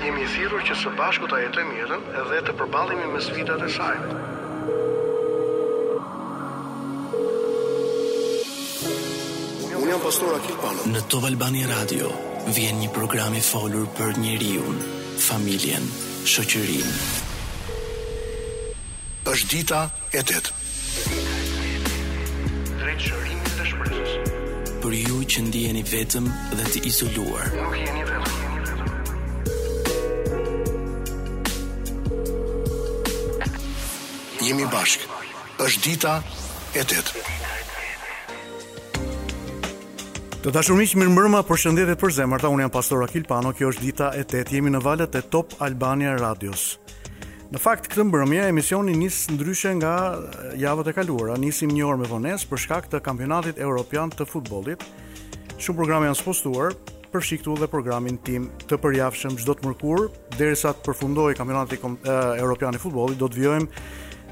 Jemi thirrur që së bashku ta jetojmë jetën dhe të përballemi me sfidat e saj. Unë jam pastor Akil Pano. Në Top Albania Radio vjen një program i folur për njeriun, familjen, shoqërinë. Është dita e tetë. Drejt shërimit dhe shpresës. Për ju që ndiheni vetëm dhe të izoluar. Nuk jeni vetëm. Jemi bashkë. Është dita e tetë. Të dashur miq, mirëmbrëma, përshëndetje të përzemërta. Unë jam Pastor Akil Pano. Kjo është dita e tetë. Jemi në valët e Top Albania Radios. Në fakt këtë mbrëmje emisioni nis ndryshe nga javët e kaluara. Nisim një orë me vonesë për shkak të kampionatit evropian të futbollit. Shumë programe janë spostuar, përfshi këtu dhe programin tim të përjavshëm çdo të mërkurë, derisa të përfundojë kampionati evropian i futbollit, do të vijojmë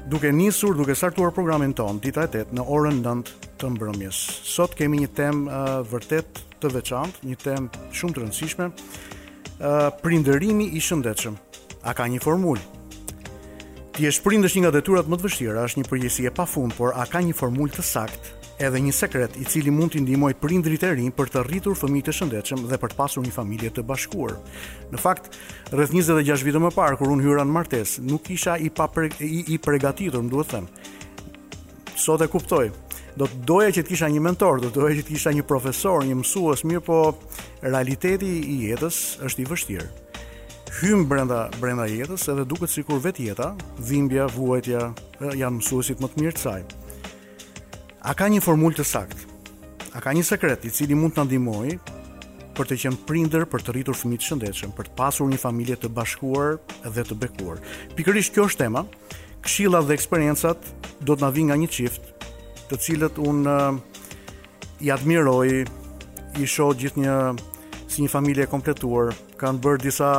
duke nisur, duke startuar programin tonë dita e 8 në orën 9 të mbrëmjes. Sot kemi një temë uh, vërtet të veçantë, një temë shumë të rëndësishme. Prindërimi i shëndetshëm. A ka një formulë? Të jesh prind është një nga detyrat më të vështira, është një përgjegjësi e pafund, por a ka një formulë të saktë, edhe një sekret i cili mund t'i ndihmojë prindërit e rinj për të rritur fëmijë të shëndetshëm dhe për të pasur një familje të bashkuar? Në fakt, rreth 26 vite më parë kur unë hyra në martesë, nuk isha i pa i, i përgatitur, më duhet të them. Sot e kuptoj. Do të doja që të kisha një mentor, do të doja që të kisha një profesor, një mësues, mirëpo realiteti i jetës është i vështirë. Hym brenda brenda jetës edhe duket sikur vetë jeta, dhimbja, vuajtja janë mësuesit më të mirë të saj. A ka një formulë të saktë? A ka një sekret i cili mund të na ndihmojë për të qenë prindër, për të rritur fëmijë të shëndetshëm, për të pasur një familje të bashkuar dhe të bekuar. Pikërisht kjo është tema Këshillat dhe eksperiencat do të na vijnë nga një çift, të cilët unë i admiroj, i shoh gjithnjë si një familje e kompletuar. Kanë bërë disa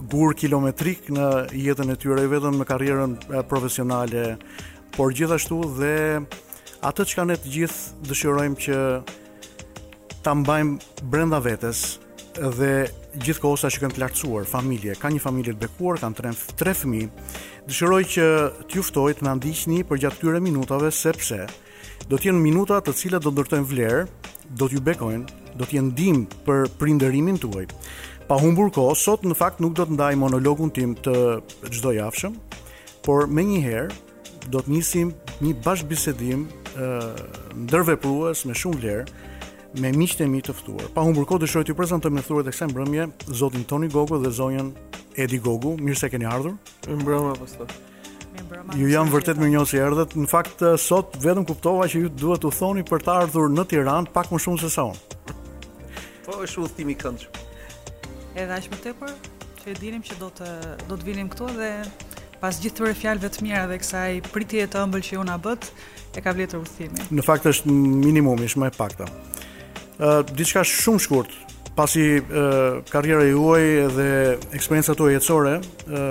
gurë kilometrikë në jetën e tyre, jo vetëm në karrierën profesionale, por gjithashtu dhe atë çka ne të gjithë dëshirojmë që ta mbajmë brenda vetes, dhe gjithë kohës ta shikojmë të lartësuar familje. Kanë një familje të bekuar, kanë tre tre fëmijë. Dëshiroj që t'ju ftoj të na ndiqni përgjatë këtyre minutave sepse do të jenë minuta të cilat do ndërtojnë vlerë, do t'ju bekojnë, do të jenë ndihmë për prindërimin tuaj. Pa humbur kohë, sot në fakt nuk do të ndaj monologun tim të çdojavshëm, por menjëherë Do të nisim një bashkëbisedim ndërveprues me shumë vlerë me miqtë e mi të ftuar. Pa humbur kohë dëshoj t'ju prezantoj me të ftuarit e kësaj mbrëmje zotin Toni Gogu dhe zonjën Edi Gogu. Mirë se keni ardhur. Mirëmbrëma pastor. Ju jam vërtet mirënjohës që erdhët. Në fakt, eh, sot vetëm kuptova që ju duhet të udhëtoni për të ardhur në Tiranë pak më shumë se sa unë. Po është udhëtim i këndshëm. Edhe aq më tepër që e dinim që do të do të vinim këtu dhe pas gjithë këtyre fjalëve të mira dhe kësaj pritje të ëmbël që ju na bëtë, e ka vlejtur udhëtimi. Në fakt është minimumi, është më e pakta. Ë diçka shumë shkurt, pasi karriera juaj dhe eksperienca tuaj jetësore, ë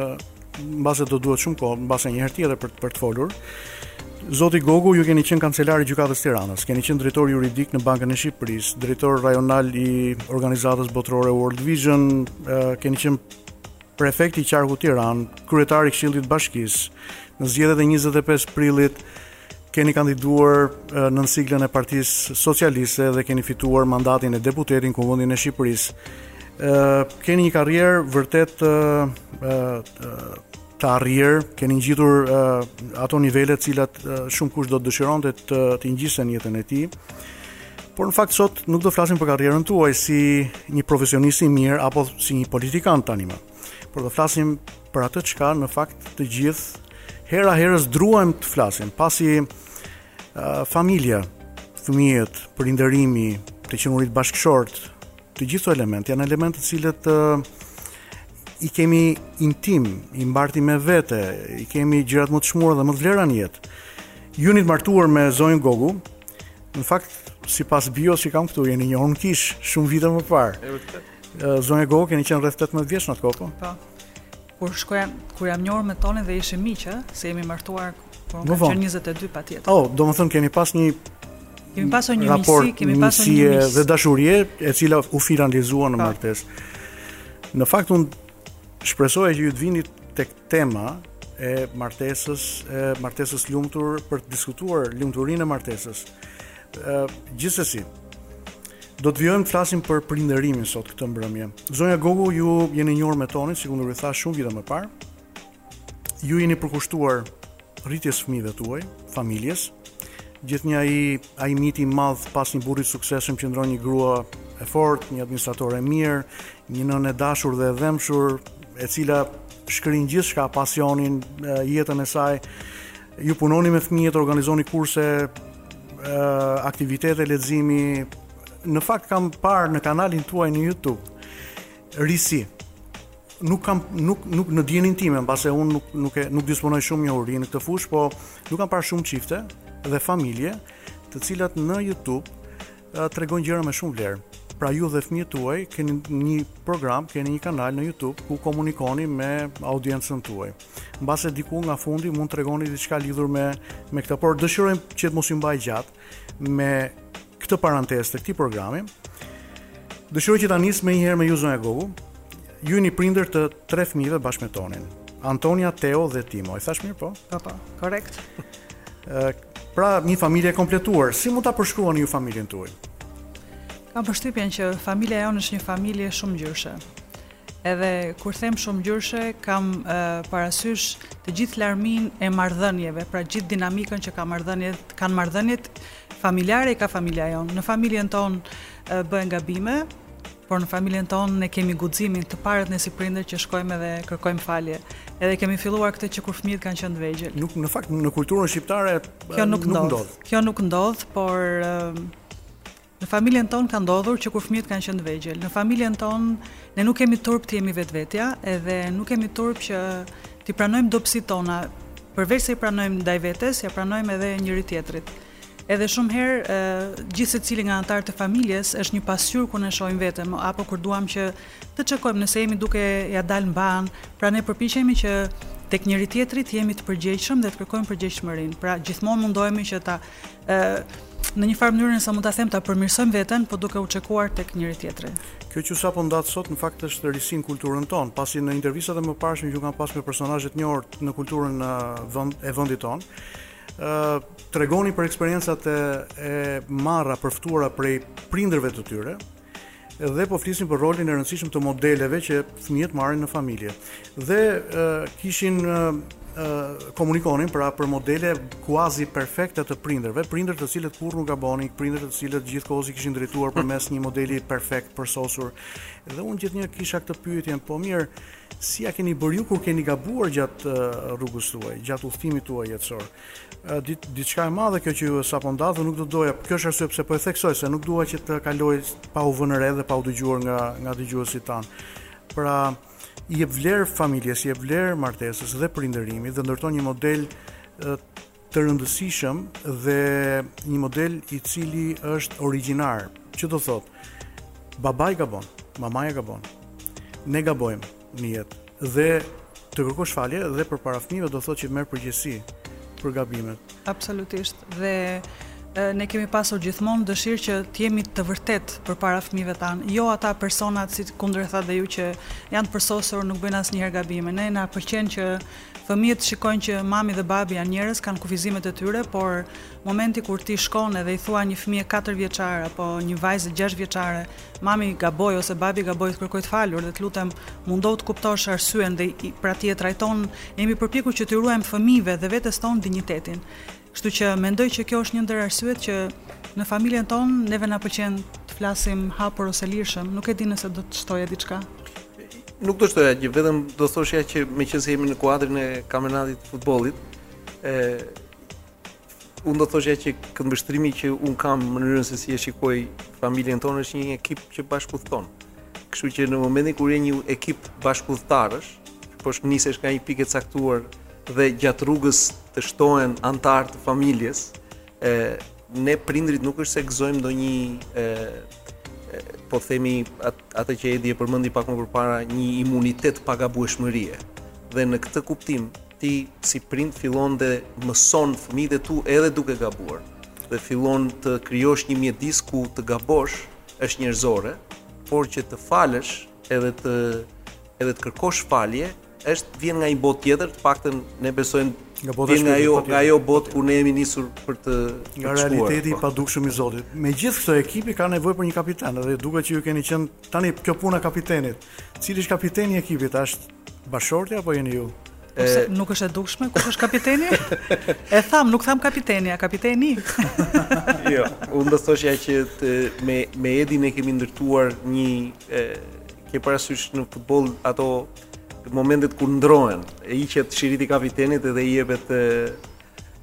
Mbase do duhet shumë kohë, mbase një herë tjetër për për të folur. Zoti Gogu, ju keni qenë kancelar i Gjykatës së Tiranës, keni qenë drejtor juridik në Bankën e Shqipërisë, drejtor rajonal i organizatës botërore World Vision, keni qenë prefekt i qarkut Tiranë, kryetar i Këshillit të Bashkisë në zgjedhjet e 25 prillit Keni kandiduar nën siglën e Partisë Socialiste dhe keni fituar mandatin e deputetit në Kuvendin e Shqipërisë. Ë keni një karrierë vërtet të të arrirë, keni ngjitur ato nivele të cilat shumëkush do të dëshironte të t'i ngjiste në jetën e tij. Por në fakt sot nuk do flasim për karrierën tuaj si një profesionist i mirë apo si një politikan tanimë. por do flasim për atë çka në fakt të gjithë hera-herës druajmë të flasim, pasi uh, familja, fëmijët, prindërimi, të qenurit bashkëshort, të gjithë këto elementë janë elementë të cilët uh, i kemi intimë, i mbartim me vete, i kemi gjërat më të çmuara dhe më të vlera në jetë. Ju jeni i martuar me zonjën Gogu, në fakt sipas bios që kam këtu, jeni njohur në kishë, shumë vite më parë. Zonja Gogu, keni qenë rreth 18 vjeç në atë kohë, po? Po. Kur shkoja, kur jam njohur me Tonin dhe ishim miq, ë, se jemi martuar kur unë kam qenë 22, patjetër. Oh, domethënë keni pas një kemi pasur një miqësi, kemi pasur një miqësi dhe dashurie e cila u finalizua në po. martesë. Në fakt un shpresoja që ju të vinit tek tema e martesës, e martesës së lumtur për të diskutuar lumturinë e martesës. Gjithsesi, do të vijojmë të flasim për prindërimin sot këtë mbrëmje. Zonja Gogu, ju jeni njohur me Tonin, sikundër e thashë shumë vite më parë. Ju jeni përkushtuar rritjes së fëmijëve tuaj, familjes. Gjithnjë ai ai miti i madh pas një burri të suksesshëm qëndron një grua e fortë, një administratore e mirë, një nënë e dashur dhe e dhembshur, e cila shkrin gjithçka, pasionin, jetën e saj Ju punoni me fëmijët, organizoni kurse, aktivitete leximi. Në fakt kam parë në kanalin tuaj në YouTube risi. Nuk kam nuk nuk në dijenin time, mbase unë nuk nuk e nuk disponoj shumë njohuri në këtë fushë, po nuk kam parë shumë çifte dhe familje, të cilat në YouTube tregojnë gjëra me shumë vlerë. Pra ju dhe fëmijët tuaj keni një program, keni një kanal në YouTube ku komunikoni me audiencën tuaj. mbase diku nga fundi mund të tregoni diçka lidhur me me këtë, por dëshiroj që të mos ju mbaj gjatë me këtë parantesë të këtij programi. Dëshiroj që ta nis menjëherë me ju zonja Gogu. Ju jeni prindër të tre fëmijëve bashkë me Tonin. Antonia, Teo dhe Timo. I thashë mirë po? Po po, korrekt. Ë pra një familje e kompletuar. Si mund ta përshkruani ju familjen tuaj? Kam përshtypjen që familja jonë është një familje shumëngjyrëshe. Edhe kur them shumëngjyrëshe, kam parasysh të gjithë larminë e marrëdhënieve, pra gjithë dinamikën që ka marrëdhëniet, kanë marrëdhëniet familjare i ka familja jonë. Në familjen tonë bëhen gabime, por në familjen tonë ne kemi guximin të parët ne si prindër që të shkojmë edhe kërkojmë falje. Edhe kemi filluar këtë që kur fëmijët kanë qenë të vegjël. Nuk në fakt në kulturën shqiptare kjo nuk, nuk ndodh. Kjo nuk ndodh, por Në familjen tonë ka ndodhur që kur fëmijët kanë qenë të vegjël, në familjen tonë ne nuk kemi turp të jemi vetvetja, edhe nuk kemi turp që t'i pranojmë dobësitë tona, përveç se i pranojmë ndaj vetes, ia pranojmë edhe njëri-tjetrit. Edhe shumë herë gjithsecili nga anëtarët e familjes është një pasqyrë ku ne shohim veten apo kur duam që të çekojmë nëse jemi duke ia dalë mbanë, pra ne përpiqemi që tek njëri-tjetri të jemi të përgjegjshëm dhe të kërkojmë përgjegjshmërinë. Pra gjithmonë mundohemi që ta në një farë mënyrë nëse mund ta them ta përmirësojmë veten, po duke u çekuar tek njëri-tjetri. Kjo që ju sapo ndatë sot në fakt është risi në kulturën tonë, pasi në intervistat e mëparshme që kam pas me personazhe të njohur në kulturën e vendit tonë, ë tregonin për eksperiencat e, e marra përftuara prej prindërve të tyre, dhe po flisnin për rolin e rëndësishëm të modeleve që fëmijët marrin në familje. Dhe kishin komunikonin pra për modele kuazi perfekte të prindërve, prindër të cilët kurrë nuk gabonin, prindër të cilët gjithkohës i kishin drejtuar përmes një modeli perfekt përsosur. Dhe unë gjithnjë kisha këtë pyetje, po mirë, si ia keni bërë ju kur keni gabuar gjatë rrugës tuaj, gjatë udhëtimit tuaj jetësor? Diçka e madhe kjo që ju sapo ndatë dhe nuk do doja, kjo është arsyeja pse po e theksoj se nuk dua që të kalojë pa u vënë re dhe pa u dëgjuar nga nga dëgjuesit tanë. Pra, i jep vlerë familjes, i jep vlerë martesës dhe prindërimit dhe ndërton një model të rëndësishëm dhe një model i cili është origjinar. Që do thotë, babai gabon, mamaja gabon. Ne gabojmë, Në jetë. Dhe të kërkosh falje dhe përpara fëmijëve do thotë që merr përgjegjësi për gabimet. Absolutisht. Dhe ne kemi pasur gjithmonë dëshirë që të jemi të vërtetë përpara fëmijëve tanë, jo ata personat sikundër tha dhe ju që janë të përsosur, nuk bëjnë asnjëherë gabime, ne na pëlqen që fëmijët shikojnë që mami dhe babi janë njerëz, kanë kufizimet e tyre, por Momenti kur ti shkon edhe i thua një fëmije katër vjeçar apo një vajze gjashtë vjeçare, mami gaboi ose babi gaboi të kërkoj të falur dhe të lutem mundohu të kuptosh arsyen dhe pra ti e trajton, ne jemi përpjekur që t'i ruajmë fëmijëve dhe vetes tonë dinjitetin. Kështu që mendoj që kjo është një ndër arsyet që në familjen tonë neve na pëlqen të flasim hapur ose lirshëm, nuk e di nëse do të shtoja diçka nuk do shtoja gjë, vetëm do thoshja që meqenëse jemi në kuadrin e kampionatit të futbollit, ë Unë do të thoshja që këndvështrimi që unë kam në mënyrën se si e shikoj familjen tonë është një ekip që bashkëudhton. Kështu që në momentin kur je një ekip bashkëudhëtarësh, po, nisesh nga një pikë e caktuar dhe gjatë rrugës të shtohen anëtarë të familjes, e ne prindërit nuk është se gëzojmë ndonjë e po themi atë që Edi e përmendi pak më përpara një imunitet pagabueshmërie. Dhe në këtë kuptim, Ti si prind fillon dhe mëson fëmijët e tu edhe duke gabuar dhe fillon të krijosh një mjedis ku të gabosh është njerëzore, por që të falësh edhe të edhe të kërkosh falje është vjen nga një botë tjetër, të paktën ne besojmë nga bota nga ajo nga ajo botë ku ne jemi nisur për të nga realiteti i pa padukshëm i Zotit. Megjithëkëtë ekipi ka nevojë për një kapiten dhe duket që ju keni qenë tani kjo puna e kapitenit. Cili është kapiteni i ekipit? Është Bashkëshorti apo jeni ju? Po pse nuk është e dukshme kush është kapiteni? e thamë, nuk thamë kapiteni, a kapitenia? jo, unë do thoshja që të, me me Edin e kemi ndërtuar një e, ke parasysh në futboll ato momentet kur ndërrohen, e hiqet shiriti i kapitenit dhe i jepet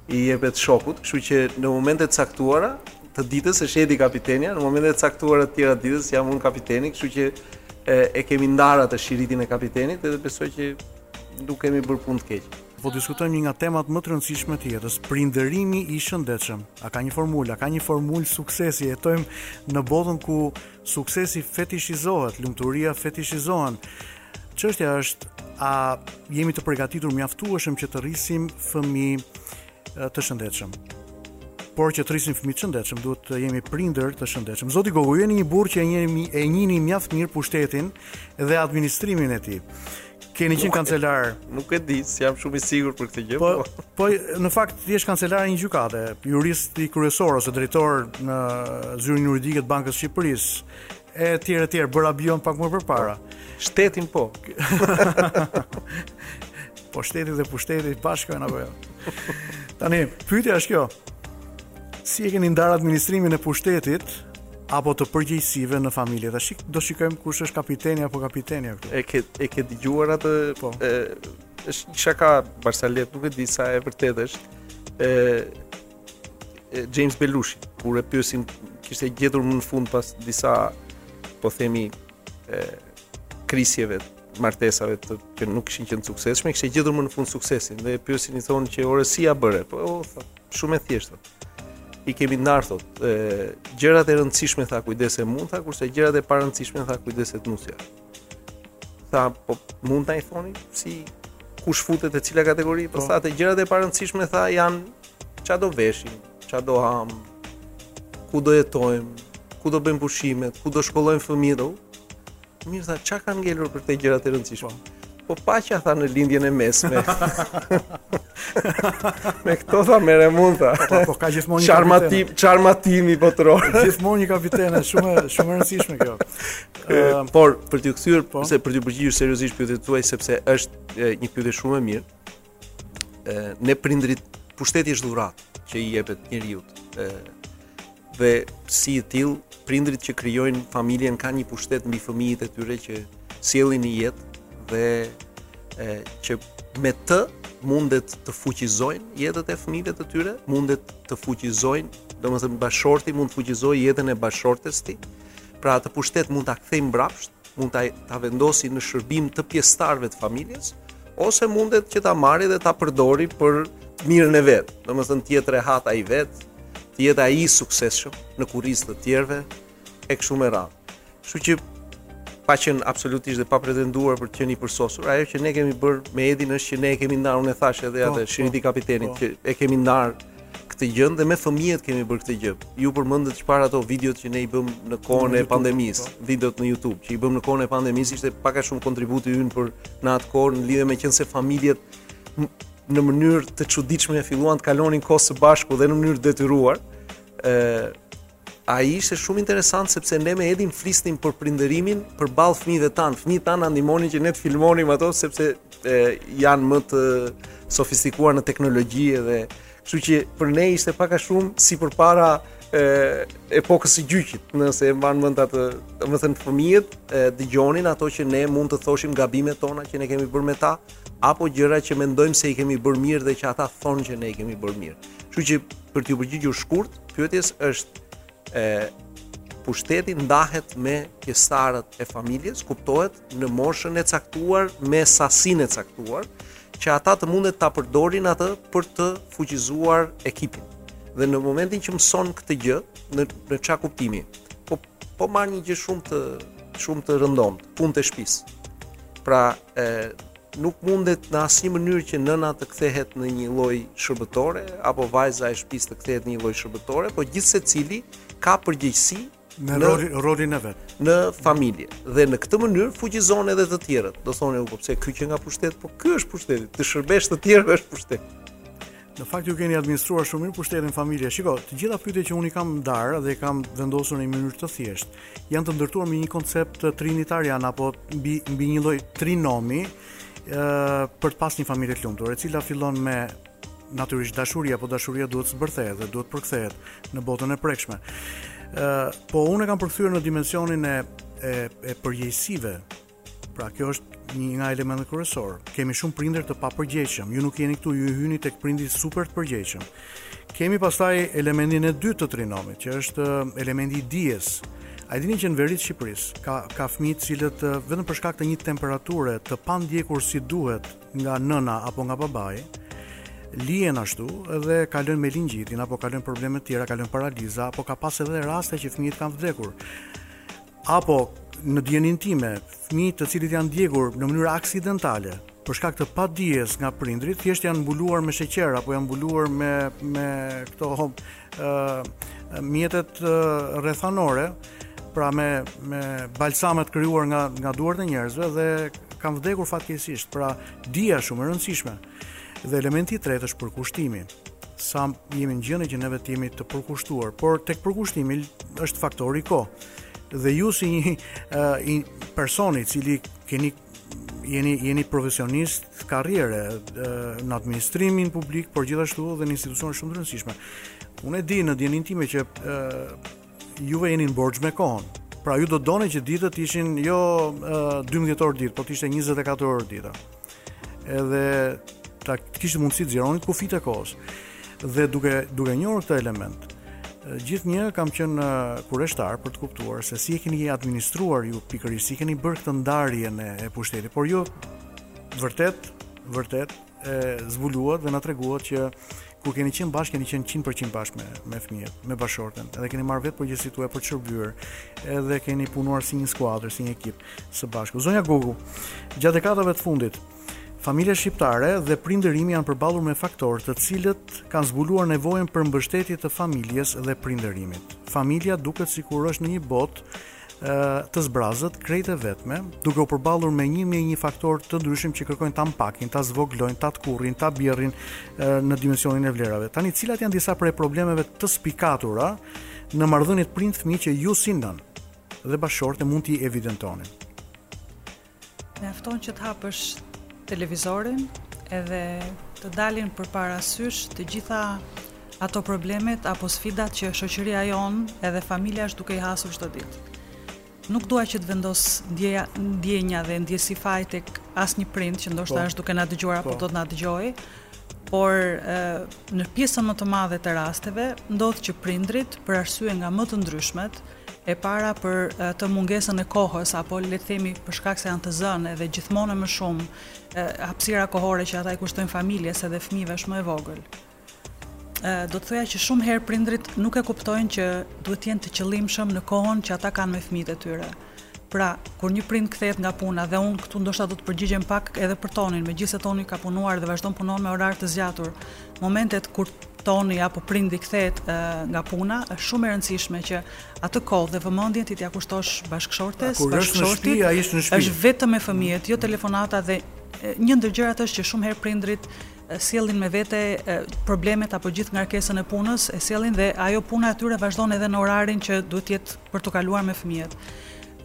i jepet shokut, kështu që në momente të caktuara të ditës është Edi kapitenia, në momente të caktuara të tjera të ditës jam unë kapiteni, kështu që e, e kemi ndarë atë shiritin e kapitenit dhe besoj që nuk kemi bërë punë të keqe. Po diskutojmë një nga temat më të rëndësishme të jetës, prindërimi i shëndetshëm. A ka një formulë, a ka një formulë suksesi? Jetojmë në botën ku suksesi fetishizohet, lumturia fetishizohen. Çështja është a jemi të përgatitur mjaftueshëm që të rrisim fëmijë të shëndetshëm. Por që të rrisim fëmijë të shëndetshëm, duhet të jemi prindër të shëndetshëm. Zoti Gogu, ju jeni një burrë që e njihni e njihni mjaft mirë pushtetin dhe administrimin e tij. Keni qenë kancelar. Nuk e di, s'jam shumë i sigurt për këtë gjë. Po, po, po në fakt ti je kancelar i një gjykate, juristi kryesor ose drejtor në zyrën juridike të Bankës së Shqipërisë. E tjerë e tjerë, bëra bion pak më përpara. Po, shtetin po. po shteti dhe pushteti bashkojnë apo jo. Tani, pyetja është kjo. Si e keni ndarë administrimin e pushtetit apo të përgjegjësive në familje? Tash do shikojmë kush është kapiteni apo kapitenja këtu. E ke e ke dëgjuar atë po. e është çka ka barsaletë, nuk e di sa e vërtetë është. E James Belushi, kur e pyesin kishte gjetur më në fund pas disa po themi e, krisjeve martesave që nuk kishin qenë të suksesshme, kishte gjetur më në fund suksesin dhe e pyesin i thonë që ore si ia bëre? Po o, tha, shumë e thjeshtë. I kemi ndarë thotë, e, gjërat e rëndësishme tha kujdesem unë tha, kurse gjërat e parëndësishme tha kujdeset nusja. Tha, po mund të na i thoni si kush futet te cila kategori, po, po. tha te gjërat e parëndësishme tha janë çfarë do veshim, çfarë do hamë, ku do jetojmë, ku do bëjmë pushimet, ku do shkollojmë fëmijët. Mirë tha, çka ka ngelur për te gjërat e rëndësishme? Po. Po paqja tha në Lindjen e Mesme. Me këto tha merrem unë tha. Po, po, po ka gjithmonë një çarmati, çarmatimi botëror. Gjithmonë një kapitene shumë shumë e rëndësishme kjo. Uh, por për t'u kthyer, po? se për t'iu përgjigjur seriozisht pyetjes tuaj sepse është një pyetje shumë e mirë. e, ne prindërit pushteti është dhuratë që i jepet njeriut e, dhe si i tillë prindërit që krijojnë familjen kanë një pushtet mbi fëmijët e tyre që sjellin në jetë dhe e, që me të mundet të fuqizojnë jetët e fëmijëve të tyre, mundet të fuqizojnë, domethënë bashkëshorti mund të fuqizojë jetën e bashkëshortes së tij. Pra atë pushtet mund ta kthejmë mbrapsht mund ta ta vendosi në shërbim të pjesëtarëve të familjes ose mundet që ta marri dhe ta përdori për mirën e vet. Domethënë të jetë rehat ai vet, të jetë ai i suksesshëm në kurriz të tjerëve e kështu me radhë. Kështu që pa qenë absolutisht dhe pa pretenduar për të qenë i përsosur, ajo që ne kemi bërë me Edin është që ne e kemi ndarë, unë e thashë edhe po, atë po. shiritin e kapitenit po. që e kemi ndarë këtë gjë dhe me fëmijët kemi bërë këtë gjë. Ju përmendët më parë ato videot që ne i bëmë në kohën e pandemisë, videot në YouTube që i bëmë në kohën e pandemisë ishte pak a shumë kontributi ynë për në atë kohë në lidhje me qenë se familjet në mënyrë të çuditshme filluan të kalonin kohë së bashku dhe në mënyrë të detyruar. ë Ai ishte shumë interesant sepse ne me Edin flisnim për prindërimin përballë fëmijëve tanë. Fëmijët tanë na ndihmonin që ne të filmonim ato sepse e, janë më të sofistikuar në teknologji dhe kështu që për ne ishte pak a shumë si përpara epokës së gjyqit, nëse e mban mend atë, domethënë fëmijët e dëgjonin ato që ne mund të thoshim gabimet tona që ne kemi bërë me ta, apo gjëra që mendojmë se i kemi bërë mirë dhe që ata thonë që ne i kemi bërë mirë. Kështu që për t'ju përgjigjur shkurt, pyetjes është ë pushteti ndahet me pjesëtarët e familjes, kuptohet në moshën e caktuar me sasinë e caktuar, që ata të mundet ta përdorin atë për të fuqizuar ekipin. Dhe në momentin që mëson këtë gjë, në në ça kuptimi? Po po marr një gjë shumë të shumë të rëndomtë, punët e shtëpisë. Pra, e, nuk mundet në asnjë mënyrë që nëna të kthehet në një lloj shërbëtore apo vajza e shtëpisë të kthehet në një lloj shërbëtore, por gjithsecili ka përgjegjësi në rolin e vet në familje dhe në këtë mënyrë fuqizon edhe të tjerët. Do thoni u po pse ky qënka pushtet, po ky është pushteti, të shërbesh të tjerëve është pushtet. Në fakt ju keni administruar shumë mirë pushtetin familje. Shiko, të gjitha pyetjet që unë i kam ndarë dhe i kam vendosur në një mënyrë të thjeshtë, janë të ndërtuar mbi një koncept trinitarian apo mbi mbi një lloj trinomi, ë për të pas një familje të lumtur, e cila fillon me natyrisht dashuria, po dashuria duhet të zbërthehet dhe duhet përkthehet në botën e prekshme. ë Po unë e kam përkthyer në dimensionin e e e përgjegjësive Pra kjo është një nga elementët kryesorë. Kemi shumë prindër të papërgjegjshëm, ju nuk jeni këtu, ju hyni tek prindërit super të përgjegjshëm. Kemi pastaj elementin e dytë të trinomit, që është elementi i dijes. A dini që në veri të Shqipërisë, ka, ka fmi të cilët vetëm për shkak të një temperature të pandjekur si duhet nga nëna apo nga babai, lihen ashtu dhe kalojnë meningjitin apo kalojnë probleme të tjera, kalojnë paraliza apo ka pas edhe raste që fëmijët kanë vdekur. apo, në dijeninë time, fëmijë të cilët janë djegur në mënyrë aksidentale, për shkak të padijes nga prindërit, thjesht janë mbuluar me sheqer apo janë mbuluar me me këto ë mjetet rrethanore, pra me me balsame të krijuar nga nga duart e njerëzve dhe kanë vdekur fatkeqësisht. Pra, dija shumë e rëndësishme. Dhe elementi i tretë është përkushtimi. Sa jemi në gjendje që neve të jemi të përkushtuar, por tek përkushtimi është faktori kohë. Dhe ju si një uh, person i cili keni jeni jeni profesionist karriere në administrimin publik, por gjithashtu edhe në institucione shumë të rëndësishme. Unë e di në dijeninë time që Juve jeni në borxh me kohën. Pra ju do donit që ditët të ishin jo 12 orë ditë, por të ishte 24 orë ditë. Edhe ta kishit mundësi të zgjeronit kufijtë e kohës. Dhe duke duke njohur këtë element, gjithnjë kam qenë kureshtar për të kuptuar se si e keni administruar ju pikërisht, si keni bërë këtë ndarjen e pushtetit, por ju vërtet, vërtet e zbuluat dhe na treguat që kur keni qenë bashkë, keni qenë 100% bashkë me, me fëmijët, me bashkëshorten, edhe keni marrë vetë përgjegjësitë tuaja për të shërbyer, edhe keni punuar si një skuadër, si një ekip, së bashku. Zonja Gogu, gjatë dekadave të fundit, familja shqiptare dhe prindërimi janë përballur me faktorë të cilët kanë zbuluar nevojën për mbështetje të familjes dhe prindërimit. Familja duket sikur është në një botë të zbrazët, krejt e vetme, duke u përballur me një mijë e një faktorë të ndryshëm që kërkojnë ta mpakin, ta zvogëlojnë, ta tkurrin, ta bjerrin në dimensionin e vlerave. Tani cilat janë disa prej problemeve të spikatura në marrëdhëniet prind-fëmijë që ju si nënë dhe bashkëshorte mund t'i evidentonit? Mjafton që të hapësh televizorin edhe të dalin përpara syve të gjitha ato problemet apo sfidat që shoqëria jonë edhe familja është duke i hasur çdo ditë. Nuk dua që të vendos ndjeja, ndjenja dhe ndjesi faji tek asnjë prind që ndoshta po. është duke na dëgjuar apo po. do të na dëgjojë, por në pjesën më të madhe të rasteve ndodh që prindërit për arsye nga më të ndryshmet, E para për atë mungesën e kohës apo le të themi për shkak se janë të zënë edhe gjithmonë e më shumë hapësira kohore që ata i kushtojnë familjes edhe fëmijëve është më e vogël. Do të thoja që shumë herë prindërit nuk e kuptojnë që duhet të jenë të qëllimshëm në kohën që ata kanë me fëmijët e tyre. Pra, kur një prind kthehet nga puna dhe unë këtu ndoshta do të përgjigjem pak edhe për Tonin, megjithëse Toni ka punuar dhe vazhdon punon me orar të zgjatur, Momentet kur Toni apo prindi kthehet nga puna, është shumë e rëndësishme që atë kohë dhe vëmendjen ti t'ia kushtosh bashkëshortes, bashkëshortit. Është vetëm me fëmijët, jo telefonata dhe një ndër gjërat është që shumë herë prindërit sjellin me vete problemet apo gjithë ngarkesën e punës, e sjellin dhe ajo puna e tyre vazhdon edhe në orarin që duhet të jetë për t'u kaluar me fëmijët.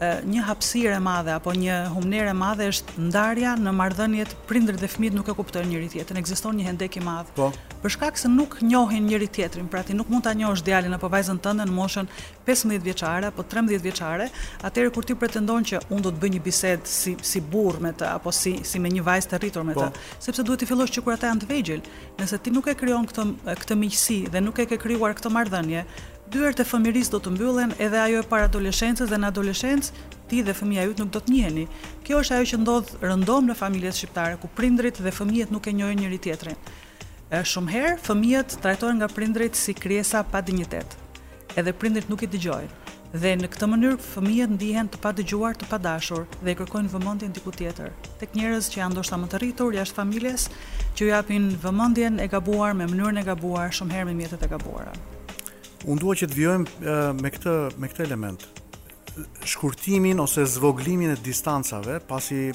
Një hapësirë e madhe apo një humnerë e madhe është ndarja në marrëdhëniet prindërit dhe fëmijët nuk e kuptojnë njëri-tjetrin. Ekziston një hendek i madh. Po. Për shkak se nuk njohin njëri-tjetrin, pra ti nuk mund ta njohësh djalin apo vajzën tënde në moshën 15 vjeçare apo 13 vjeçare, atëherë kur ti pretendon që unë do të bëj një bisedë si si burrë me të apo si si me një vajzë të rritur me të, po. sepse duhet të fillosh që kur ata janë të vegjël. Nëse ti nuk e krijon këtë këtë miqësi dhe nuk e ke krijuar këtë marrëdhënie, Dyert e fëmijërisë do të mbyllen, edhe ajo e paradoleshencës dhe në adoleshencë ti dhe fëmija yt nuk do të njiheni. Kjo është ajo që ndodh rëndom në familjet shqiptare, ku prindërit dhe fëmijët nuk e njohin njëri-tjetrin. Shumë herë fëmijët trajtohen nga prindërit si krijesa pa dinjitet. Edhe prindërit nuk i dëgjojnë. Dhe në këtë mënyrë fëmijët ndihen të padëgjuar, të padashur dhe e kërkojnë vëmendjen diku tjetër, tek njerëz që janë ndoshta më të rritur jashtë familjes, që u japin vëmendjen e gabuar me mënyrën e gabuar, shumë herë me mjetet e gabuara. Unë dua që të vijojmë me këtë me këtë element shkurtimin ose zvogëlimin e distancave, pasi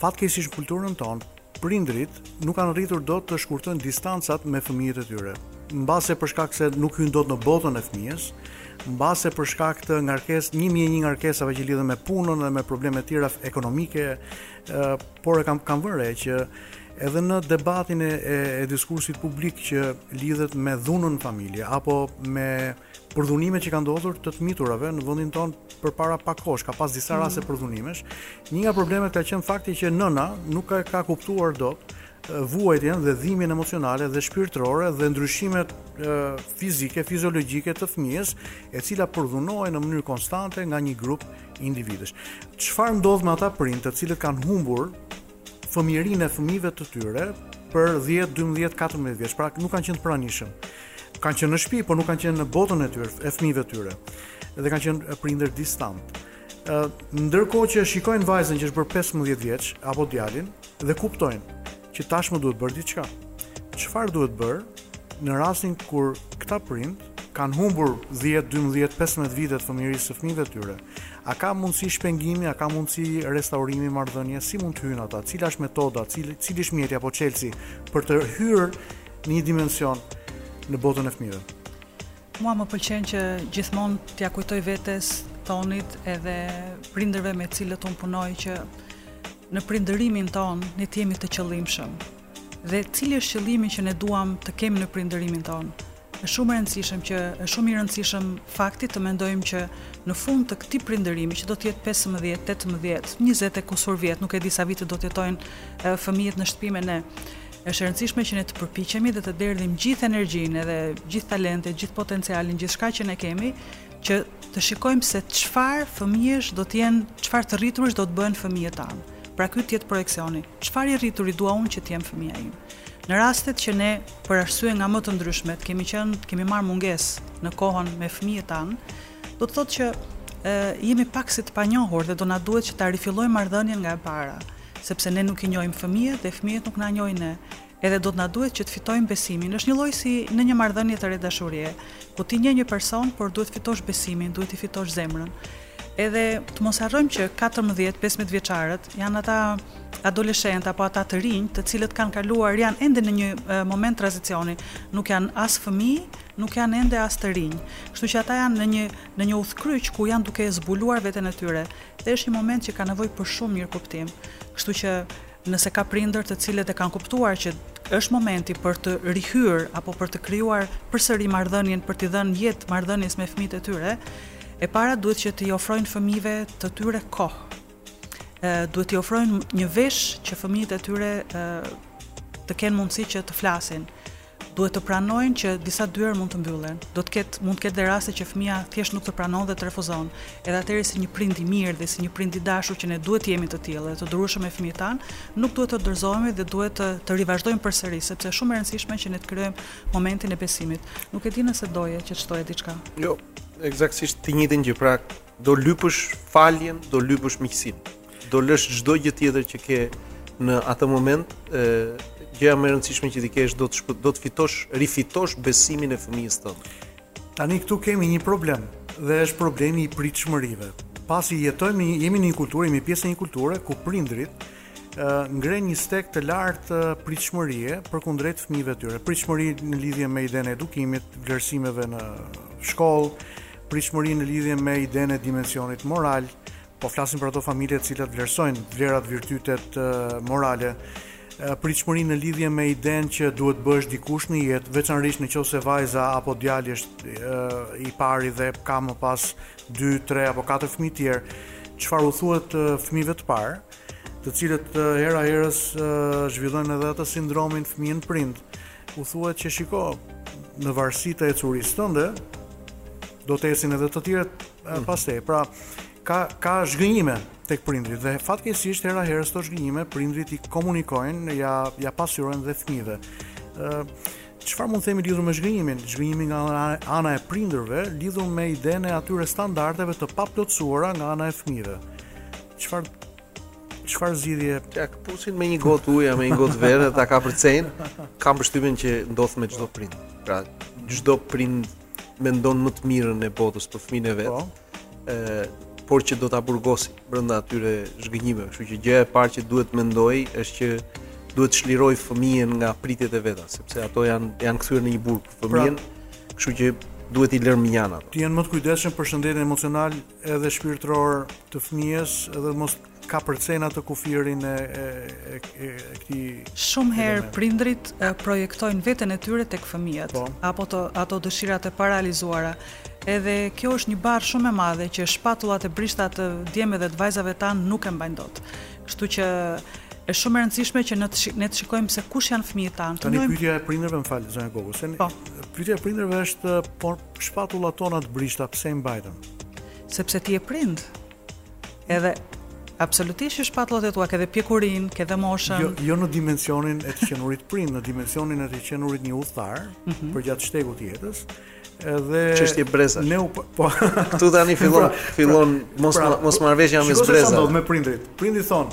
fatkeqësisht kulturën tonë prindrit nuk kanë arritur dot të shkurtojnë distancat me fëmijët e tyre. Mbase për shkak se nuk hyn dot në botën e fëmijës, mbase për shkak të ngarkesë 1001 ngarkesave që lidhen me punën dhe me probleme të tjera ekonomike, por e kam kam vënë re që Edhe në debatin e, e diskursit publik që lidhet me dhunën në familje apo me përdhunimet që kanë ndodhur të të miturave në vendin tonë përpara pak kohësh, ka pas disa mm. raste përdhunimesh. Një nga problemet ka qenë fakti që nëna nuk ka, ka kuptuar dot vuajtjen dhe dhimbjen emocionale dhe shpirtërore dhe ndryshimet e, fizike, fiziologjike të fëmijës, e cila përdhunohej në mënyrë konstante nga një grup individësh. Çfarë ndodh me ata prind të cilët kanë humbur fëmijërinë e fëmijëve të tyre për 10, 12, 14 vjeç, pra nuk kanë qenë të pranishëm. Kanë qenë në shtëpi, por nuk kanë qenë në botën e tyre, e fëmijëve të tyre. Dhe kanë qenë prindër distant. Ë, ndërkohë që shikojnë vajzën që është bërë 15 vjeç apo djalin dhe kuptojnë që tashmë duhet bërë diçka. Çfarë duhet bërë në rastin kur këta prind Kanë humbur dhjetë, dymbëdhjetë, pesëmbëdhjetë vite të fëmijërisë së fëmijëve të tyre. A ka mundësi shpengimi, a ka mundësi restaurimi marrëdhënie, si mund të hyjnë ata? Cila është metoda, cili, cili është mjeti apo çelësi për të hyrë në një dimension në botën e fëmijëve? Mua më pëlqen që gjithmonë t'ia kujtoj vetes, Tonit edhe prindërve me cilët unë punoj që në prindërimin tonë ne të jemi të qëllimshëm. Dhe cili është qëllimi që ne duam të kemi në prindërimin tonë? Është shumë e rëndësishme që është shumë i rëndësishëm fakti të mendojmë që në fund të këtij prindërimi që do të jetë 15, 18, 20 e kusur vjet, nuk e di sa vite do të jetojnë fëmijët në shtëpi me ne. Është e rëndësishme që ne të përpiqemi dhe të derdhim gjithë energjinë edhe gjithë talentet, gjithë potencialin, gjithçka që ne kemi që të shikojmë se çfarë fëmijësh do të jenë, çfarë të rriturish do të bëhen fëmijët tanë. Pra ky të jetë projeksioni. Çfarë i rrituri dua unë që të jetë fëmija im? Në rastet që ne për arsye nga më të ndryshmet, kemi qenë, kemi marrë mungesë në kohën me fëmijët tanë, do të thotë që e, jemi pak si të panjohur dhe do na duhet që ta rifillojmë marrëdhënien nga e para, sepse ne nuk i njohim fëmijët dhe fëmijët nuk na njohin ne. Edhe do të na duhet që të fitojmë besimin. Është një lloj si në një marrëdhënie të re dashurie, ku ti njeh një person, por duhet të fitosh besimin, duhet të fitosh zemrën. Edhe të mos harrojmë që katërmbëdhjetë, pesëmbëdhjetë vjeçarët janë ata adoleshentë apo ata të rinj, të cilët kanë kaluar, janë ende në një moment tranzicioni, nuk janë as fëmijë, nuk janë ende as të rinj. Kështu që ata janë në një në një udhëkryq ku janë duke zbuluar veten e tyre. Dhe është një moment që ka nevojë për shumë mirëkuptim. Kështu që Nëse ka prindër të cilët e kanë kuptuar që është momenti për të rihyrë apo për të krijuar përsëri marrëdhënien për t'i dhënë jetë marrëdhënies me fëmijët e tyre, e para duhet që t'i ofrojnë fëmijëve të tyre kohë. Ë duhet t'i ofrojnë një vesh që fëmijët e tyre ë të kenë mundësi që të flasin. Duhet të pranojnë që disa dyer mund të mbyllen. Do të ketë, mund të ketë dhe raste që fëmija thjesht nuk të pranon dhe të refuzon. Edhe atëherë si një prind i mirë dhe si një prind i dashur që ne duhet të jemi të tillë dhe të durueshëm me fëmijët tanë, nuk duhet të dorëzohemi dhe duhet të të rivazhdojmë përsëri, sepse është shumë e rëndësishme që ne të krijojmë momentin e besimit. Nuk e di nëse doje që të shtoje diçka. Jo, ekzaktësisht të njëjtën gjë, pra, Do lypësh faljen, do lypësh miqësinë. Do lësh çdo gjë tjetër që ke në atë moment, ë gjëja më e rëndësishme që ti ke është do të do të fitosh, rifitosh besimin e fëmijës tënd. Tani këtu kemi një problem dhe është problemi i pritshmërive. Pasi jetojmë, jemi në një kulturë, jemi pjesë e një kulture ku prindrit ngrenë një stek të lartë pritshmërie përkundrejt fëmijëve të tyre. Pritshmëri në lidhje me idenë e edukimit, vlerësimeve në shkollë, pritshmëri në lidhje me idenë e dimensionit moral, po flasim për ato familje të cilat vlerësojnë vlerat, virtytet morale, pritshmëri në lidhje me idenë që duhet të bëhesh dikush në jetë, veçanërisht në qoftë se vajza apo djali është i pari dhe ka më pas 2, 3 apo 4 fëmijë të tjerë, çfarë u thuhet fëmijëve të parë, të cilët hera-herës zhvillojnë edhe atë sindromin fëmijën prind. U thuhet që shiko, në varësi të ecurisë tënde, do të ecin edhe të tjerët mm -hmm. pas teje. Pra, ka ka zhgënjime tek prindrit dhe fatkeqësisht hera-herës këto zhgënjime prindrit i komunikojnë ia ia pasqyrojnë dhe fëmijëve. ë Çfarë mund të themi lidhur me zhgënjimin? Zhgënjimi nga ana e prindërve lidhur me idenë e atyre standardeve të paplotësuara nga ana e fëmijëve. Çfarë Çfarë zgjidhje? Ia këpusin me një gotë ujë, me një gotë verë, ta kapërcejnë. Kam përshtypjen që ndodh me çdo prind. Pra, çdo prind mendon më të mirën e botës për fëmijën e vet. Po. Ëh, por që do ta burgosë brenda atyre zhgënjimeve. Kështu që gjëja e parë që duhet të mendojë është që duhet të çlirojë fëmijën nga pritjet e veta, sepse ato janë janë kthyer në një burg fëmijën. Pra, kështu që duhet t'i lërë mënjanë ato. Të jenë më të kujdesshëm për shëndetin emocional edhe shpirtëror të fëmijës edhe të mos kapërcejnë atë kufirin e e e, e, e këtij Shumë herë element. prindrit e, projektojnë veten e tyre tek fëmijët, Po. apo të, ato dëshirat e parealizuara. Edhe kjo është një barrë shumë e madhe që shpatullat e brishta të djemve dhe të vajzave tanë nuk e mbajnë dot. Kështu që është shumë e rëndësishme që ne të, shi- ne të shikojmë se kush janë fëmijët tanë. Të Tani njohim pyetja e prindërve, më fal, zonja Gogu, se Po. pyetja e prindërve është por Shpatullat tona të brishta pse i mbajtën? Sepse ti je prind. Edhe absolutisht që shpatullat e tua ke dhe pjekurinë, ke dhe moshën. Jo, jo në dimensionin e të qenurit prind, në dimensionin e të qenurit një udhëtar mm -hmm. përgjatë shtegut të jetës. Edhe çështje brezash. Ne u po. Këtu tani fillon pra, pra, fillon pra, mos pra, mos marrëveshja mes brezave. Çfarë do me prindrit? Prindi thon,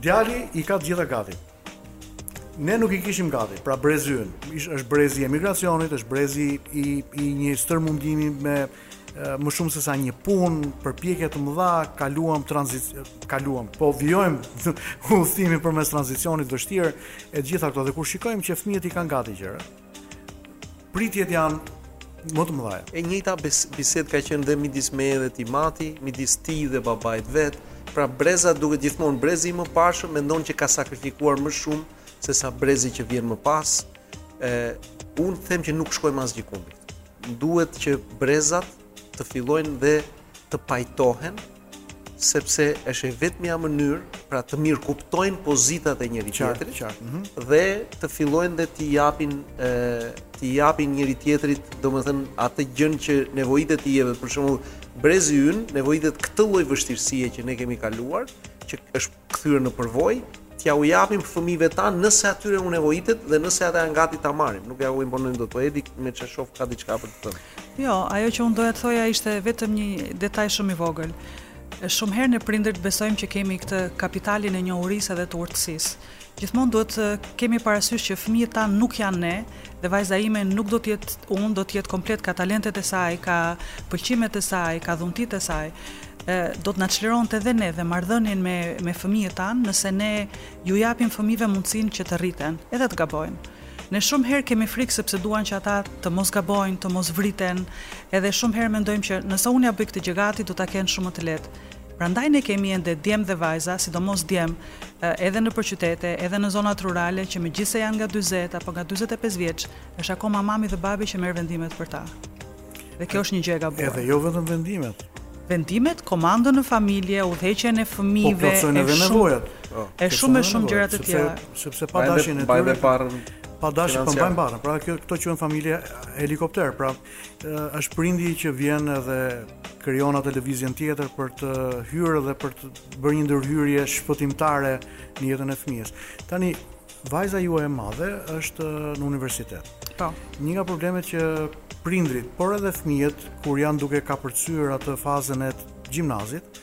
djali i ka të gjitha gati. Ne nuk i kishim gati, pra brezi ynë. Është brezi i emigracionit, është brezi i, i një stërmundimi me më shumë se sa një punë, përpjekje të mëdha, kaluam tranzit kaluam, po vijojmë udhëtimin përmes tranzicionit të vështirë e të gjitha këto dhe kur shikojmë që fëmijët i kanë gati gjërat, Pritjet janë më të mëdha. E njëjta bisedë ka qenë dhe midis meje dhe tim ati, midis tij dhe babait të vet. Pra brezat duhet gjithmonë brezi i mëparshëm mendon që ka sakrifikuar më shumë se sa brezi që vjen më pas. Ë unë them që nuk shkojmë asgjëkundi. Duhet që brezat të fillojnë dhe të pajtohen sepse është e vetmja mënyrë pra të mirëkuptojnë pozitat e njëri-tjetrit mhm. dhe të fillojnë dhe t'i japin t'i japin njëri-tjetrit domethënë atë gjën që nevojitet të jepet për shembull brezi ynë nevojitet këtë lloj vështirësie që ne kemi kaluar që është kthyer në përvojë, t'ja u japim fëmijëve tanë nëse atyre u nevojitet dhe nëse ata janë gati ta marrin. Nuk ja u imponojmë dot, po Edi me ça shoh ka diçka për të thënë. Jo, ajo që unë doja të thoja ishte vetëm një detaj shumë i vogël. Shumë herë ne prindërit besojmë që kemi këtë kapitalin e njohurisë dhe të urtësisë. Gjithmonë duhet të kemi parasysh që fëmijët tanë nuk janë ne, dhe vajza ime nuk do të jetë unë, do të jetë komplet ka talentet e saj ka pëlqimet e saj ka dhuntitë e saj do të na çlironte edhe ne dhe marrëdhënien me me fëmijët tanë nëse ne ju japim fëmijëve mundësinë që të rriten edhe të gabojnë Ne shumë herë kemi frikë sepse duam që ata të mos gabojnë, të mos vriten, edhe shumë herë mendojmë që nëse unë ja bëj këtë gjë gati, do ta kenë shumë më të lehtë. Prandaj ne kemi ende djem dhe vajza, sidomos djem, edhe nëpër qytete, edhe në zonat rurale, që megjithëse janë nga dyzet apo nga dyzet e pesë vjeç, është akoma mami dhe babi që merr vendimet për ta. Dhe kjo është një gjë e gabuar. Edhe jo vetëm vendimet. Vendimet, komandën në familje, udhëheqjen e fëmijëve, po, e shumë po, e shumë e shumë gjëra të tjera. Sepse pa dashjen e tyre. Bajë dhe parë. Pa dashje po mbajnë barrën. Pra kjo këto quhen familje helikopter, pra Është prindi që vjen edhe krijon atë lëvizjen tjetër për të hyrë dhe për të bërë një ndërhyrje shpëtimtare në jetën e fëmijës. Tani vajza juaj e madhe është në universitet. Po. Një nga problemet që prindrit, por edhe fëmijët kur janë duke kapërcyer atë fazën e gjimnazit,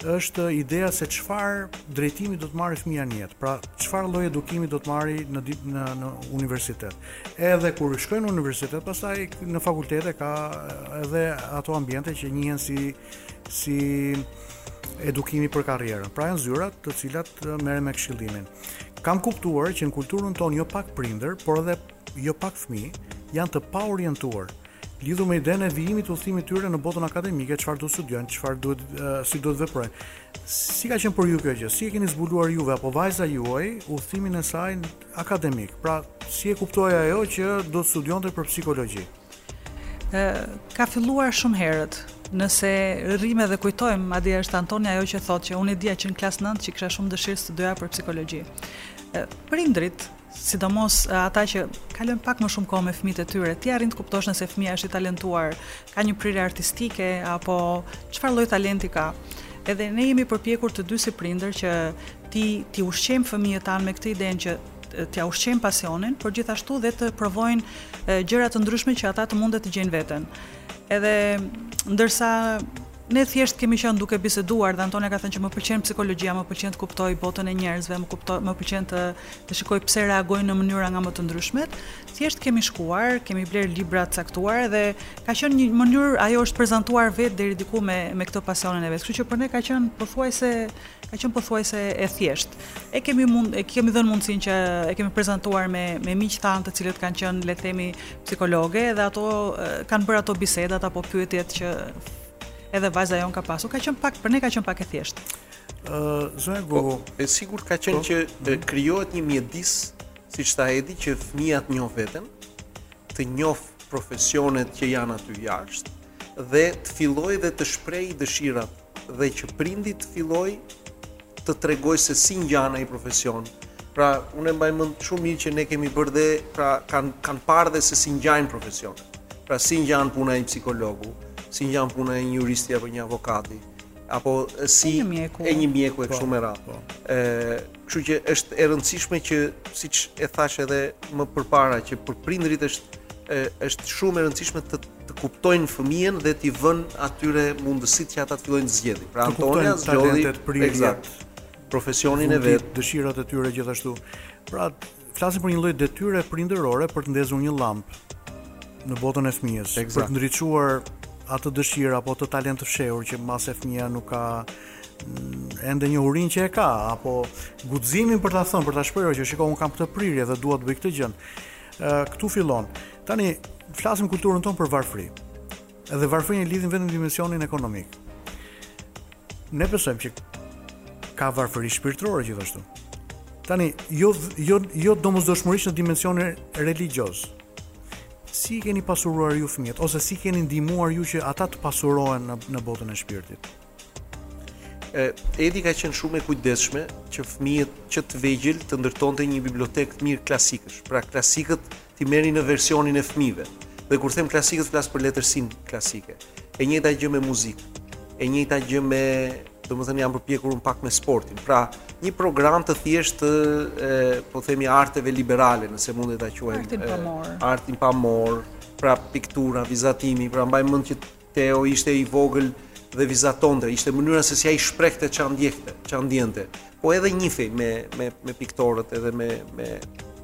Është ideja se çfarë drejtimi do të marrë fëmija në jetë, pra çfarë lloj edukimi do të marrë në, në, në universitet. Edhe kur shkojnë në universitet, pastaj në fakultete ka edhe ato ambiente që njihen si, si edukimi për karrierën. Pra janë zyrat të cilat merren me këshillimin. Kam kuptuar që në kulturën tonë jo pak prindër, por edhe jo pak fëmijë janë të paorientuar Lidhur me idenë e vijimit të udhëtimit tyre në botën akademike, çfarë do studiojnë, çfarë duhet si duhet veprojnë. Si ka qenë për ju kjo gjë? Si e keni zbuluar juve apo vajza juaj udhëtimin e saj akademik? Pra, si e kuptoi ajo që do të studionte për psikologji? Ë ka filluar shumë herët. Nëse rrimë dhe kujtojmë, madje është Antonia ajo që thotë që unë e dija që në klasë të 9 që kisha shumë dëshirë të studoja për psikologji. Prindërit sidomos ata që kalojnë pak më shumë kohë me fëmijët e tyre, ti arrin të kuptosh nëse fëmija është i talentuar, ka një prirje artistike apo çfarë lloj talenti ka. Edhe ne jemi përpjekur të dy si prindër që t'i t'i ushqejmë fëmijët tanë me këtë idenë që t'ia ushqejmë pasionin, por gjithashtu dhe të provojnë gjëra të ndryshme që ata të mundet të gjejnë veten. Edhe ndërsa Ne thjesht kemi qenë duke biseduar dhe Antonia ka thënë që më pëlqen psikologjia, më pëlqen të kuptoj botën e njerëzve, më kuptoj, më pëlqen të të shikoj pse reagojnë në mënyra nga më të ndryshmet. Thjesht kemi shkuar, kemi blerë libra të caktuar dhe ka qenë një mënyrë ajo është prezantuar vetë deri diku me me këtë pasionin e vet. Kështu që për ne ka qenë pothuajse ka qenë pothuajse e thjeshtë. I kemi mund i kemi dhënë mundësinë që e kemi prezantuar me me miq tanë të cilët kanë qenë le të themi psikologe edhe ato kanë bërë ato bisedat apo pyetjet që edhe vajza jonë ka pasur, ka qenë pak për ne ka qenë pak e thjeshtë. Ë uh, zonja po, Gugu, po, e sigurt ka qenë po, që të mhm. krijohet një mjedis, siç tha Edi, që fëmija të njohë veten, të njohë profesionet që janë aty jashtë dhe të fillojë dhe të shprehë dëshirat dhe që prindi të fillojë të tregojë se si ngjan ai profesion. Pra, unë e mbaj mend shumë mirë që ne kemi bërë dhe pra kanë kanë parë dhe se si ngjajnë profesionet. Pra si ngjan puna e një psikologu, si ngjan puna e një juristi apo një avokati, apo si e një mjeku e kështu me radhë. Po. Ë Kështu që është e rëndësishme që siç e thashë edhe më përpara që për prindërit është është shumë e rëndësishme të të kuptojnë fëmijën dhe t'i vënë atyre mundësitë që ata të fillojnë të zgjedhin. Pra Antonia zgjodhi ekzakt profesionin e vet, dëshirat e tyre gjithashtu. Pra Flasim për një lloj detyre prindërore për të ndezur një llampë në botën e fëmijës, exact. për të ndriçuar atë dëshirë apo atë talent të fshehur që mbase fëmija nuk ka mm, ende njohurinë që e ka, apo guximin për ta thënë, për ta shprehur që shiko unë kam këtë prirje dhe dua të bëj këtë gjënë. Këtu fillon. Tani, flasim në kulturën tonë për varfëri. Edhe varfërinë e lidhim vetëm dimensionin ekonomik. Ne besojmë që ka varfëri shpirtërore gjithashtu. Tani, jo, jo, jo domosdoshmërisht në dimensionin religjioz. Si i keni pasuruar ju fëmijët, ose si i keni ndihmuar ju që ata të pasurohen në, në botën e shpirtit? E, Edi ka qenë shumë e kujdesshme që fëmijët që të vegjël të ndërtonte një bibliotekë të mirë klasikësh. Pra klasikët T'i merrnin në versionin e fëmijëve. Dhe kur them klasikët flas për letërsinë klasike. E njëjta gjë me muzikë. E njëjta gjë me, domethënë jam përpjekur unë pak me sportin. Pra, një program të thjeshtë të e, po themi arteve liberale, nëse mundet ta quajmë artin pamor. Artin pamor, pra piktura, vizatimi, pra mbaj mend që Teo ishte i vogël dhe vizatonte, ishte mënyra se si ai shprehte ç'a ndjekte, ç'a ndjente. Po edhe njihej me me me piktorët edhe me me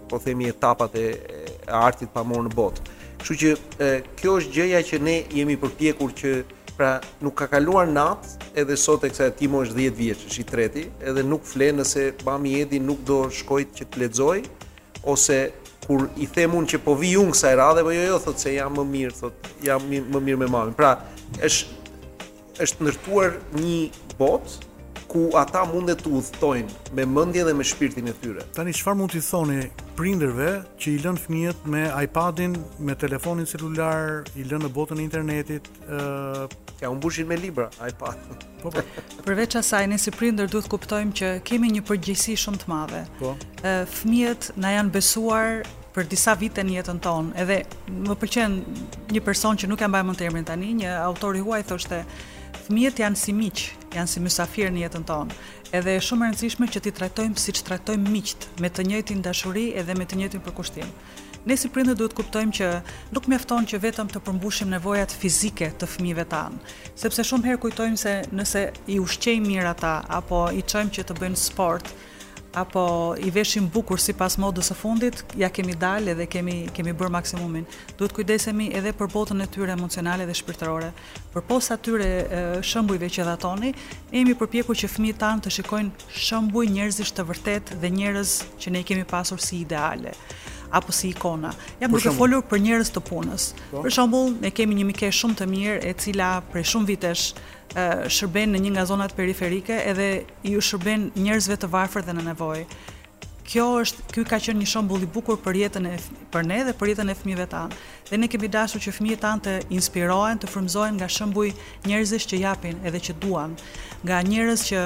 po themi etapat e, e artit pamor në botë. Kështu që e, kjo është gjëja që ne jemi përpjekur që pra nuk ka kaluar natë, edhe sot teksa Timo është 10 vjeç, është i treti, edhe nuk fle nëse Mami Edi nuk do shkojë që të lexojë, Ose kur i them unë që po vij unë kësaj radhe, po jo jo thotë se jam më mirë, thotë jam më mirë me mamin. Pra, është është ndërtuar një botë ku ata mundet të udhëtojnë me mendjen dhe me shpirtin e tyre. Tani çfarë mund t'i thoni prindërve që i lënë fëmijët me iPadin, me telefonin celular, i lënë në botën e internetit, Ia mbushin me libra iPad. Po, po. Përveç asaj, ne si prindër duhet kuptojmë që kemi një përgjegjësi shumë të madhe. Po. Fëmijët na janë besuar për disa vite në jetën tonë, edhe më pëlqen një person që nuk e mbaj mend emrin tani, një autor i huaj thoshte, fëmijët janë si miq, janë si mysafirë në jetën tonë. Edhe është shumë e rëndësishme që t'i trajtojmë siç trajtojmë miqtë, me të njëjtin dashuri edhe me të njëjtin përkushtim. Ne si prindër duhet të kuptojmë që nuk mjafton që vetëm të përmbushim nevojat fizike të fëmijëve tanë, sepse shumë herë kujtojmë se nëse i ushqejmë mirë ata apo i çojmë që të bëjnë sport, apo i veshim bukur sipas modës së fundit, ia kemi dalë dhe kemi, kemi bërë maksimumin. Duhet kujdesemi edhe për botën e tyre emocionale dhe shpirtërore. Përpos atyre shëmbujve që dha Toni, ne jemi përpjekur që fëmijët tanë të shikojnë shëmbuj njerëzish të vërtetë dhe njerëz që ne i kemi pasur si ideale apo si ikona. Jam duke folur për njerëz të punës. Po. Për shembull, ne kemi një mike shumë të mirë e cila prej shumë vitesh shërben në një nga zonat periferike edhe iu shërben njerëzve të varfër dhe në nevojë. Kjo është, ky ka qenë një shembull i bukur për jetën e, për ne dhe për jetën e fëmijëve tanë. Dhe ne kemi dashur që fëmijët tanë të inspirohen, të frymëzohen nga shëmbuj njerëzish që japin edhe që duan, nga njerëz që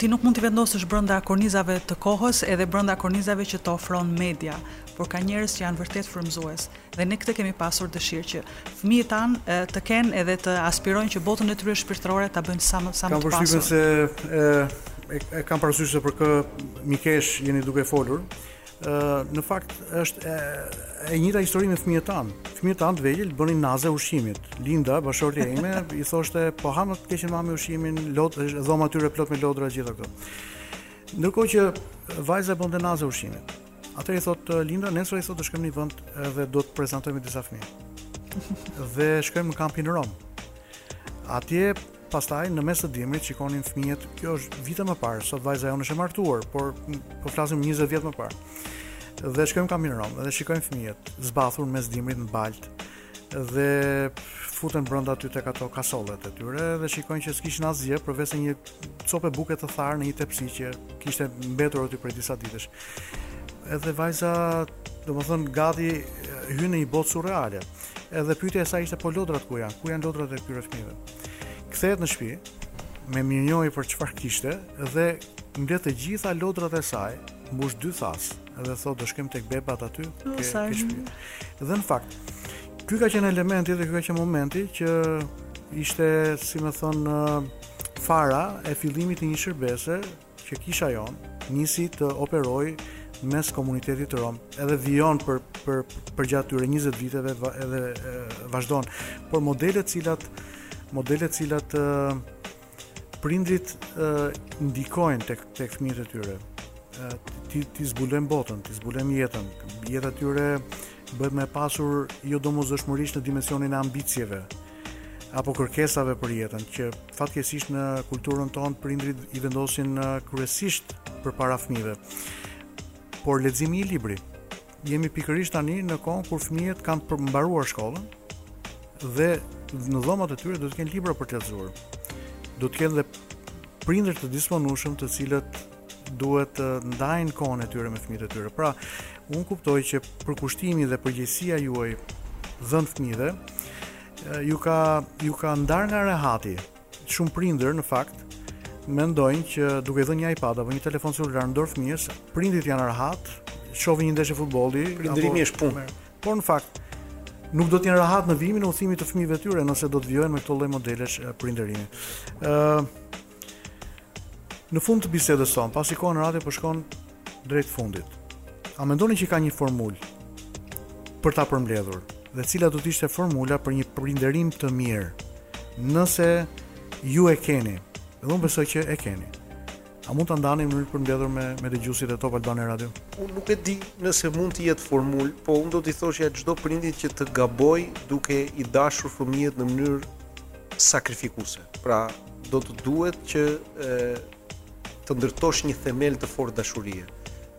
ti nuk mund t'i vendosësh brenda kornizave të kohës edhe brenda kornizave që të ofron media, por ka njerëz që janë vërtet frymëzues. Dhe ne këtë kemi pasur dëshirë që fëmijët tanë të kenë edhe të aspirojnë që botën e tyre shpirtërore ta bëjnë sa më sa më të pasur. Kam përshtypjen se e, e kam parasysh se për kë mikesh jeni duke folur. Ë në fakt është e, e njëjta histori me fëmijët tanë. Fëmijët tanë të vegjël bënin naze ushqimit. Linda, bashkëshortja ime, i thoshte, "Po ha, ta marrtë të keqen mami ushqimin, plot dhoma e tyre plot me lodra gjithë këto." Ndërkohë që vajza bënte naze ushqimit. Atëherë i thotë Linda, nesër i thotë do shkojmë në një vend dhe do të prezantojmë disa fëmijë. Dhe shkojmë në kampin rom. Atje pastaj në mes të dimrit shikonin fëmijët. Kjo është vite më parë, sot vajza jonë është e martuar, por po flasim 20 vjet më parë. Dhe shkojmë në kampin rom dhe shikojmë fëmijët zbathur mes dimrit në baltë. dhe futen brenda aty tek ato kasollet e tyre dhe shikojnë që s'kishin asgjë përveç një copë buke të tharë në një tepsi që kishte mbetur aty prej disa ditësh. Edhe vajza, domethënë gati hyn në një botë surreale. Edhe pyetja e saj ishte po lodrat ku janë? Ku janë lodrat e këtyre fëmijëve? Kthehet në shtëpi me mirënjohje për çfarë kishte dhe mbledh të gjitha lodrat e saj mbush dy thasë dhe thotë do shkojmë tek bebat aty oh, ke, ke shpi. dhe në fakt ky ka qenë elementi dhe ky ka qenë momenti që ishte si me thënë fara e fillimit të një shërbese që kisha jonë nisi të operojë mes komunitetit rom edhe vijon për për përgjatë këtyre 20 viteve edhe vazhdon por modelet të cilat modelet të cilat Prindërit ndikojnë tek tek fëmijët e tyre. T'i t'i zbulojnë botën, t'i zbulojnë jetën. Jeta e tyre bëhet më e pasur jo domosdoshmërisht në dimensionin e ambicieve apo kërkesave për jetën, që fatkeqësisht në kulturën tonë prindërit i vendosin kryesisht përpara fëmijëve. Por leximi i librit Jemi pikërisht tani në kohën kur fëmijët kanë mbaruar shkollën dhe në dhomat e tyre do të kenë libra për të lexuar. Do të kenë dhe prindër të disponueshëm të cilët duhet të ndajnë kohën e tyre me fëmijët e tyre. Pra, unë kuptoj që përkushtimi dhe përgjegjësia juaj ndaj fëmijëve ju ka ju ka ndarë nga rehati, Shumë prindër në fakt mendojnë që duke i dhënë një iPad apo një telefon celular në dorë fëmijës, prindërit janë rehat, shohin një ndeshje futbolli, prindërimi është punë. Por në fakt nuk do të jenë rehat në vijimin e udhëtimit të fëmijëve të tyre nëse do të vijojnë me këto lloj modelesh prindërimi. Ë Në fund të bisedës sonë, pasi koha në radio po shkon drejt fundit. A mendoni që ka një formulë për ta përmbledhur dhe cila do të ishte formula për një prindërim të mirë? Nëse ju e keni, dhe unë besoj që e keni. A mund ta ndani në mënyrë të përmbledhur me me dëgjuesit e Top Albania Radio? Unë nuk e di nëse mund të jetë formulë, po unë do t'i thoshja çdo prindi që të gabojë duke i dashur fëmijët në mënyrë sakrifikuese. Pra, do të duhet që e, të ndërtosh një themel të fortë dashurie.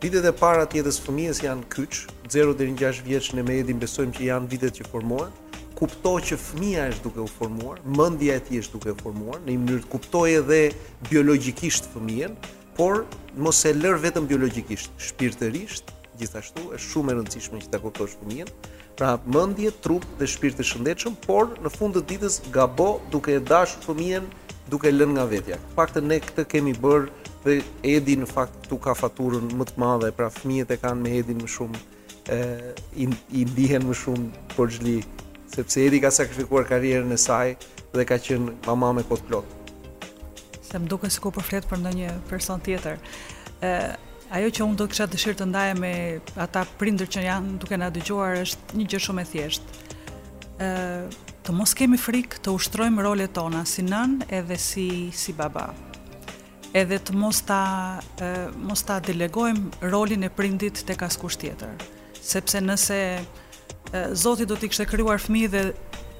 Vitet e para të jetës së fëmijës janë kyçe, 0 deri në 6 vjeç ne me Edin besojmë që janë vitet që formohen. Kupto që fëmija është duke u formuar, mendja e tij është duke u formuar, në një mënyrë kuptoje edhe biologjikisht fëmijën, por mos e lër vetëm biologjikisht, shpirtërisht, gjithashtu është shumë e rëndësishme që ta kuptosh fëmijën. Pra mendje, trup dhe shpirt të shëndetshëm, por në fund të ditës gabo duke e dashur fëmijën duke lënë nga vetja. Të paktën ne këtë kemi bërë dhe Edi në fakt këtu ka faturën më të madhe, pra fëmijët e kanë me Edin më shumë e, i, i ndihen më shumë borxhli, sepse Edi ka sakrifikuar karrierën e saj dhe ka qenë mama me kohë të plotë. Se më duket sikur po flet për ndonjë person tjetër. E, Ajo që unë do të kisha dëshirë të ndaja me ata prindër që janë duke na dëgjuar është një gjë shumë e thjeshtë. ë të mos kemi frikë të ushtrojmë rolet tona si nënë edhe si si baba. Edhe të mos ta ë mos ta delegojmë rolin e prindit tek askush tjetër. Sepse nëse Zoti do t'i kishte krijuar fëmijët dhe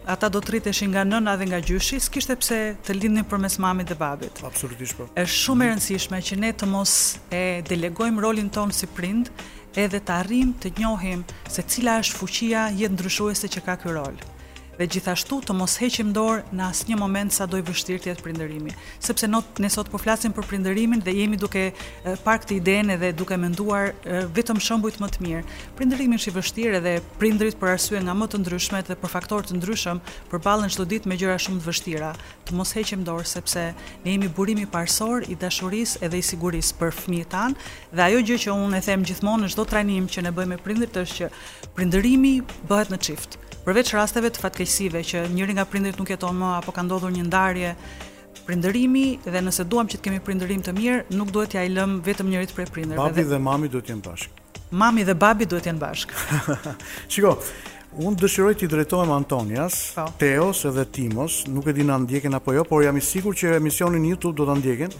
ata do të rriteshin nga nëna dhe nga gjyshi, s'kishte pse të lindnin përmes mamit dhe babit. Absolutisht po. Është shumë e rëndësishme që ne të mos e delegojmë rolin tonë si prind, edhe të arrijmë të njohim se cila është fuqia jetëndryshuese që ka ky rol. dhe gjithashtu të mos heqim dorë në asnjë moment sado i vështirë të jetë prindërimi. Sepse not, ne sot po flasim për prindërimin dhe jemi duke parë këtë idenë dhe duke menduar vetëm shembujt më të mirë. Prindërimi është i vështirë dhe prindërit për arsye nga më të ndryshmet dhe për faktorë të ndryshëm përballen çdo ditë me gjëra shumë të vështira. të mos heqim dorë sepse ne jemi burimi parësor i dashurisë edhe i sigurisë për fëmijët tanë dhe ajo gjë që unë e them gjithmonë në çdo trajnim që ne bëjmë me prindërit është që prindërimi bëhet në çift. Përveç rasteve të fatkeqësive që njëri nga prindërit nuk jeton më apo ka ndodhur një ndarje prindërimi dhe nëse duam që të kemi prindërim të mirë, nuk duhet t'ia lëmë vetëm njërit prej prindërve. Babi dhe mami duhet të jenë bashkë. Mami dhe babi duhet të jenë bashkë. Shiko, unë dëshiroj t'i drejtohem Antonias, po. Teos edhe Timos, nuk e di na ndjekin apo jo, por jam i sigurt që emisionin në YouTube do ta ndjekin.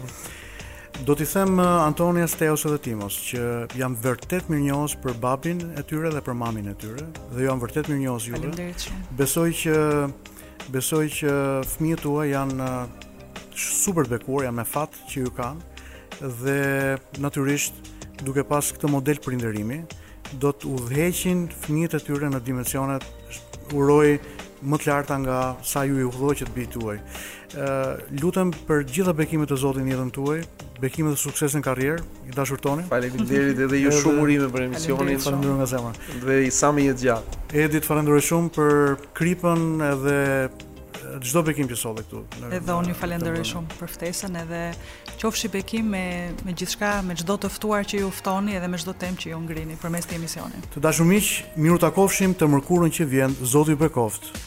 Do t'i them uh, Antonias, Teos edhe Timos që jam vërtet mirënjohës për babin e tyre dhe për mamin e tyre dhe jam vërtet mirënjohës juve. Faleminderit shumë. Besoj që besoj që fëmijët tuaj janë uh, super të bekuar, janë me fat që ju kanë dhe natyrisht duke pas këtë model prindërimi do të udhëheqin fëmijët e tyre në dimensionet uroj më të larta nga sa ju i udhëhoqët bijtë tuaj. Ë lutem për gjitha bekimet e Zotit në jetën tuaj, bekime dhe suksese në karrierë, i dashur Toni. Faleminderit edhe ju shumë urime për emisionin. Faleminderit nga zemra. Dhe ti sa më jetëgjatë. Edit, të falenderoj shumë për kripën edhe çdo bekim që solli këtu. Edhe unë ju falenderoj shumë për ftesën edhe qofshi bekim me me gjithçka, me çdo të ftuar që ju ftoni edhe me çdo temë që ju ngrini përmes këtij emisioni. Të dashur miq, mirutakofshim të mërkurën që vjen, Zoti ju bekoftë.